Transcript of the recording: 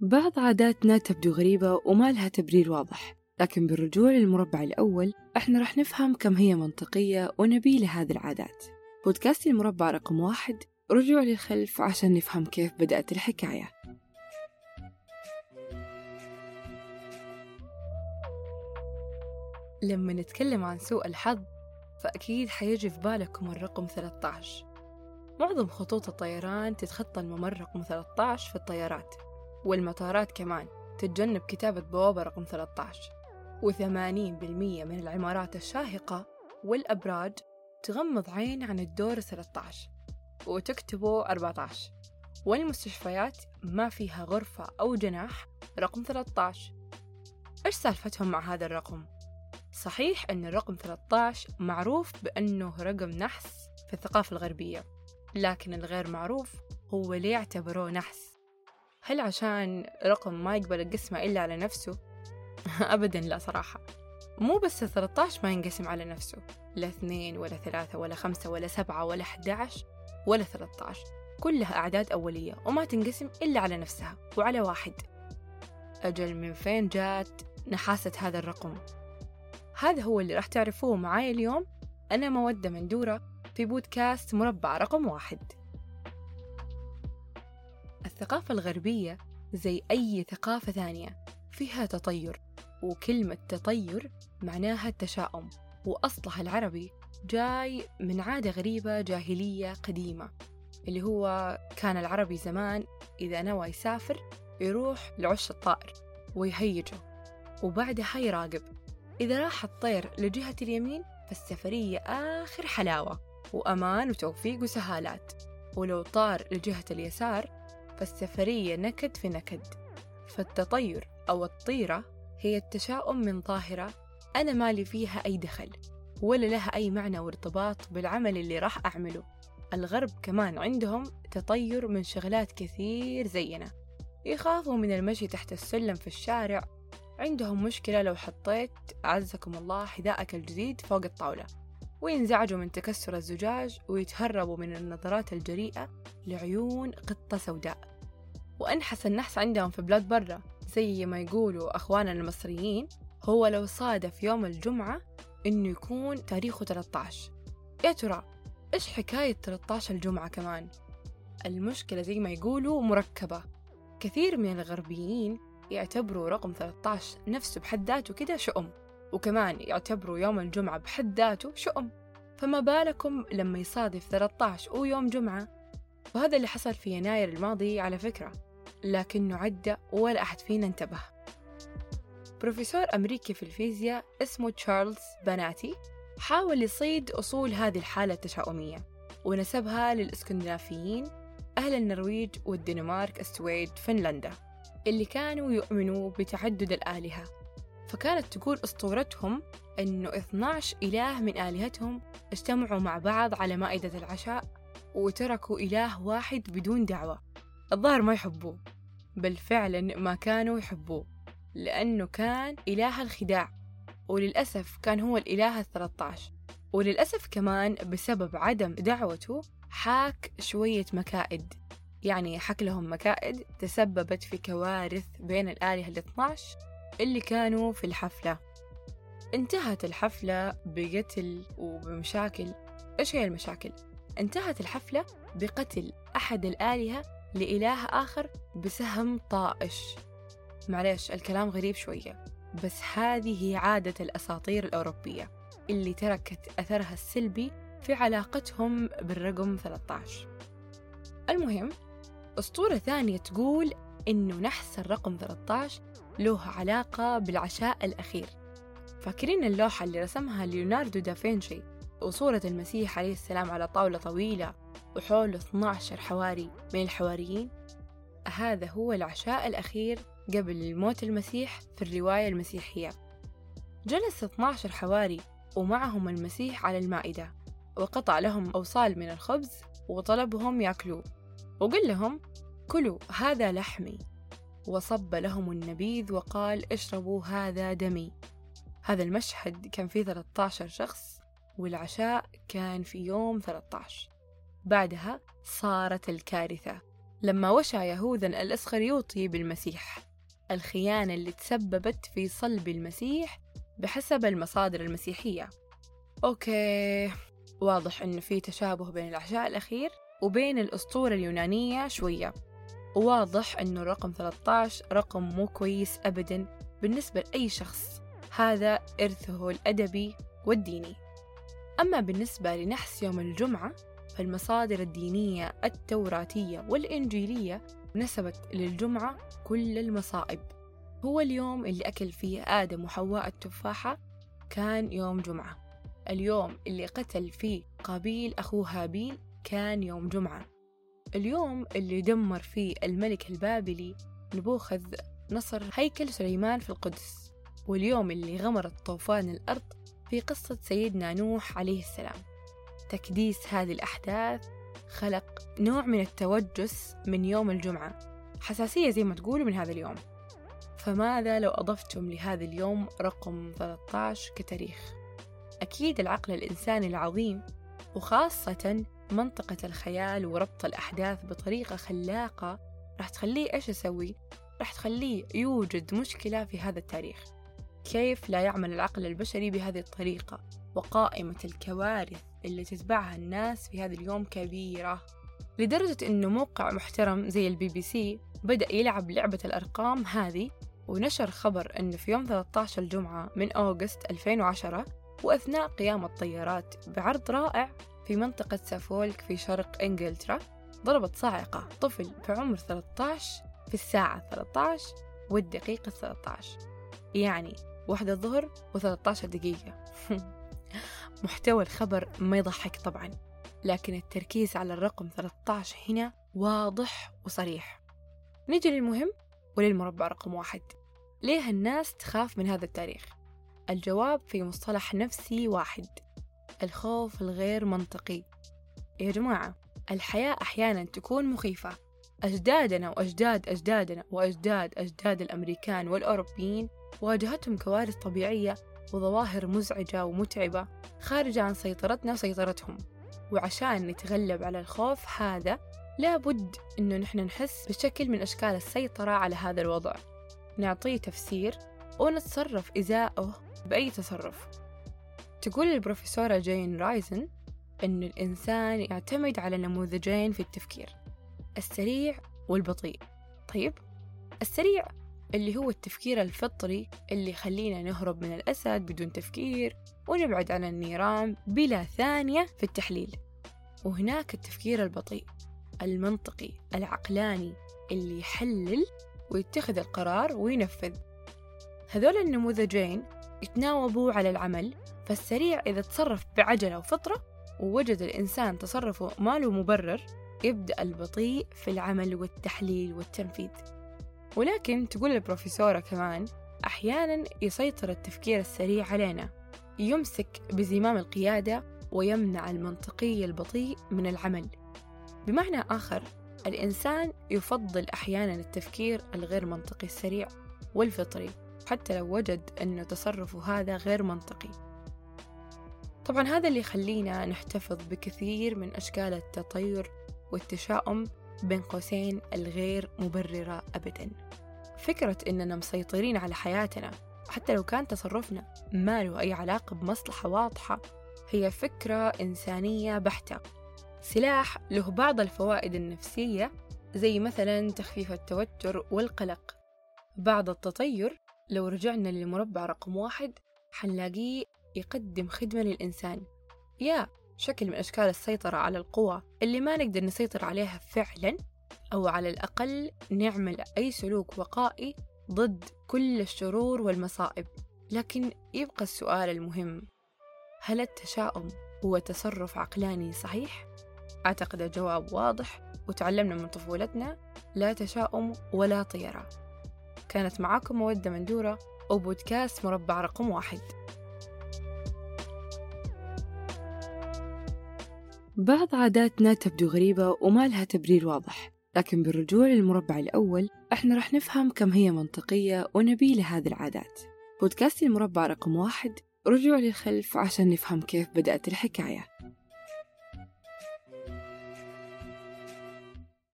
بعض عاداتنا تبدو غريبة وما لها تبرير واضح لكن بالرجوع للمربع الأول إحنا راح نفهم كم هي منطقية ونبيلة هذه العادات. بودكاست المربع رقم واحد رجوع للخلف عشان نفهم كيف بدأت الحكاية. لما نتكلم عن سوء الحظ فأكيد حيجي في بالكم الرقم 13 معظم خطوط الطيران تتخطى الممر رقم 13 في الطيارات. والمطارات كمان تتجنب كتابة بوابة رقم 13 و80% من العمارات الشاهقة والأبراج تغمض عين عن الدور 13 وتكتبوا 14 والمستشفيات ما فيها غرفة أو جناح رقم 13 إيش سالفتهم مع هذا الرقم؟ صحيح أن الرقم 13 معروف بأنه رقم نحس في الثقافة الغربية لكن الغير معروف هو ليه اعتبروه نحس. هل عشان رقم ما يقبل القسمة إلا على نفسه؟ أبدا لا صراحة. مو بس 13 ما ينقسم على نفسه لا اثنين ولا ثلاثة ولا خمسة ولا سبعة ولا 11 ولا 13 كلها أعداد أولية وما تنقسم إلا على نفسها وعلى واحد. أجل من فين جات نحاسة هذا الرقم؟ هذا هو اللي راح تعرفوه معاي اليوم. أنا مودة مندورة في بودكاست مربع رقم واحد. الثقافة الغربية زي أي ثقافة ثانية فيها تطير وكلمة تطير معناها التشاؤم وأصلها العربي جاي من عادة غريبة جاهلية قديمة اللي هو كان العربي زمان إذا نوى يسافر يروح لعش الطائر ويهيجه وبعدها يراقب. إذا راح الطير لجهة اليمين فالسفرية آخر حلاوة وأمان وتوفيق وسهالات. ولو طار لجهة اليسار فالسفرية نكد في نكد فالتطير أو الطيرة هي التشاؤم من ظاهرة أنا مالي فيها أي دخل ولا لها أي معنى وارتباط بالعمل اللي راح أعمله. الغرب كمان عندهم تطير من شغلات كثير زينا يخافوا من المشي تحت السلم في الشارع عندهم مشكلة لو حطيت أعزكم الله حذائك الجديد فوق الطاولة. وينزعجوا من تكسر الزجاج ويتهربوا من النظرات الجريئة لعيون قطة سوداء. وأنحس النحس عندهم في بلاد برا زي ما يقولوا أخواننا المصريين هو لو صادف يوم الجمعة إنه يكون تاريخه 13 يا ترى إيش حكاية 13 الجمعة كمان؟ المشكلة زي ما يقولوا مركبة. كثير من الغربيين يعتبروا رقم 13 نفسه بحد ذاته كده شؤم. وكمان يعتبروا يوم الجمعة بحد ذاته شؤم. فما بالكم لما يصادف 13 ويوم جمعة؟ وهذا اللي حصل في يناير الماضي على فكرة لكنه عدى ولا أحد فينا انتبه. بروفيسور أمريكي في الفيزياء اسمه تشارلز بناتي حاول يصيد أصول هذه الحالة التشاؤمية ونسبها للإسكندنافيين أهل النرويج والدنمارك السويد فنلندا اللي كانوا يؤمنوا بتعدد الآلهة. فكانت تقول أسطورتهم أنه 12 إله من آلهتهم اجتمعوا مع بعض على مائدة العشاء وتركوا إله واحد بدون دعوة. الظاهر ما يحبوه بل فعلا ما كانوا يحبوه لأنه كان إله الخداع وللأسف كان هو الإله الثلاثة عشر وللأسف كمان بسبب عدم دعوته حاك شوية مكائد. يعني حك لهم مكائد تسببت في كوارث بين الآلهة ال 12 اللي كانوا في الحفلة. انتهت الحفلة بقتل وبمشاكل. إيش هي المشاكل؟ انتهت الحفلة بقتل أحد الآلهة لإله آخر بسهم طائش. معليش الكلام غريب شوية بس هذه هي عادة الأساطير الأوروبية اللي تركت أثرها السلبي في علاقتهم بالرقم 13 المهم أسطورة ثانية تقول إنه نحس الرقم 13 له علاقة بالعشاء الأخير. فاكرين اللوحة اللي رسمها ليوناردو دافنشي وصورة المسيح عليه السلام على طاولة طويلة وحوله 12 حواري من الحواريين؟ هذا هو العشاء الأخير قبل موت المسيح في الرواية المسيحية. جلس 12 حواري ومعهم المسيح على المائدة وقطع لهم أوصال من الخبز وطلبهم يأكلوه وقل لهم كلوا هذا لحمي. وصب لهم النبيذ وقال اشربوا هذا دمي. هذا المشهد كان فيه 13 شخص والعشاء كان في يوم 13 بعدها صارت الكارثة. لما وشى يهوذا الإسخريوطي بالمسيح الخيانة اللي تسببت في صلب المسيح بحسب المصادر المسيحية. أوكي واضح إنه في تشابه بين العشاء الأخير وبين الأسطورة اليونانية شوية. وواضح إنه رقم 13 رقم مو كويس أبدا بالنسبة لأي شخص. هذا إرثه الأدبي والديني. أما بالنسبة لنحس يوم الجمعة فالمصادر الدينية التوراتية والإنجيلية نسبت للجمعة كل المصائب. هو اليوم اللي أكل فيه آدم وحواء التفاحة كان يوم جمعة. اليوم اللي قتل فيه قابيل أخوه هابيل كان يوم جمعة. اليوم اللي دمر فيه الملك البابلي نبوخذ نصر هيكل سليمان في القدس واليوم اللي غمرت طوفان الأرض في قصة سيدنا نوح عليه السلام. تكديس هذه الأحداث خلق نوع من التوجس من يوم الجمعة. حساسية زي ما تقولوا من هذا اليوم. فماذا لو أضفتم لهذا اليوم رقم 13 كتاريخ؟ أكيد العقل الإنساني العظيم وخاصة منطقة الخيال وربط الأحداث بطريقة خلاقة راح تخليه إيش يسوي؟ راح تخليه يوجد مشكلة في هذا التاريخ. كيف لا يعمل العقل البشري بهذه الطريقة؟ وقائمة الكوارث اللي تتبعها الناس في هذا اليوم كبيرة. لدرجة أنه موقع محترم زي البي بي سي بدأ يلعب لعبة الأرقام هذه ونشر خبر أنه في يوم 13 الجمعة من August 2010 وأثناء قيام الطيارات بعرض رائع في منطقة سافولك في شرق إنجلترا ضربت صاعقة طفل بعمر 13 في الساعة 13 والدقيقة 13 يعني واحدة الظهر و13 دقيقة. محتوى الخبر ما يضحك طبعا لكن التركيز على الرقم 13 هنا واضح وصريح. نجي للمهم وللمربع رقم واحد. ليه الناس تخاف من هذا التاريخ؟ الجواب في مصطلح نفسي واحد. الخوف الغير منطقي. يا جماعة الحياة أحيانا تكون مخيفة. أجدادنا وأجداد أجدادنا وأجداد أجداد الأمريكان والأوروبيين واجهتهم كوارث طبيعية وظواهر مزعجة ومتعبة خارجة عن سيطرتنا وسيطرتهم. وعشان نتغلب على الخوف هذا لابد إنه نحن نحس بشكل من أشكال السيطرة على هذا الوضع. نعطيه تفسير ونتصرف إزاءه بأي تصرف. تقول البروفيسورة جين رايزن أن الإنسان يعتمد على نموذجين في التفكير السريع والبطيء. طيب السريع اللي هو التفكير الفطري اللي يخلينا نهرب من الأسد بدون تفكير ونبعد عن النيران بلا ثانية في التحليل. وهناك التفكير البطيء المنطقي العقلاني اللي يحلل ويتخذ القرار وينفذ. هذول النموذجين يتناوبوا على العمل فالسريع إذا تصرف بعجلة وفطرة ووجد الإنسان تصرفه ما له مبرر يبدأ البطيء في العمل والتحليل والتنفيذ. ولكن تقول البروفيسورة كمان أحيانا يسيطر التفكير السريع علينا. يمسك بزمام القيادة ويمنع المنطقي البطيء من العمل. بمعنى آخر الإنسان يفضل أحيانا التفكير الغير منطقي السريع والفطري حتى لو وجد أن تصرفه هذا غير منطقي. طبعا هذا اللي يخلينا نحتفظ بكثير من أشكال التطير والتشاؤم بين قوسين الغير مبررة أبدا. فكرة إننا مسيطرين على حياتنا حتى لو كان تصرفنا ما له أي علاقة بمصلحة واضحة هي فكرة إنسانية بحتة. سلاح له بعض الفوائد النفسية زي مثلا تخفيف التوتر والقلق. بعض التطير لو رجعنا للمربع رقم واحد حنلاقيه يقدم خدمة للإنسان. يا شكل من أشكال السيطرة على القوى اللي ما نقدر نسيطر عليها فعلا أو على الأقل نعمل أي سلوك وقائي ضد كل الشرور والمصائب. لكن يبقى السؤال المهم هل التشاؤم هو تصرف عقلاني صحيح؟ أعتقد الجواب واضح وتعلمنا من طفولتنا لا تشاؤم ولا طيرة. كانت معاكم مودة مندورة وبودكاست مربع رقم واحد. بعض عاداتنا تبدو غريبة وما لها تبرير واضح لكن بالرجوع للمربع الأول إحنا رح نفهم كم هي منطقية ونبيلة هذه العادات. بودكاست المربع رقم واحد رجوع للخلف عشان نفهم كيف بدأت الحكاية.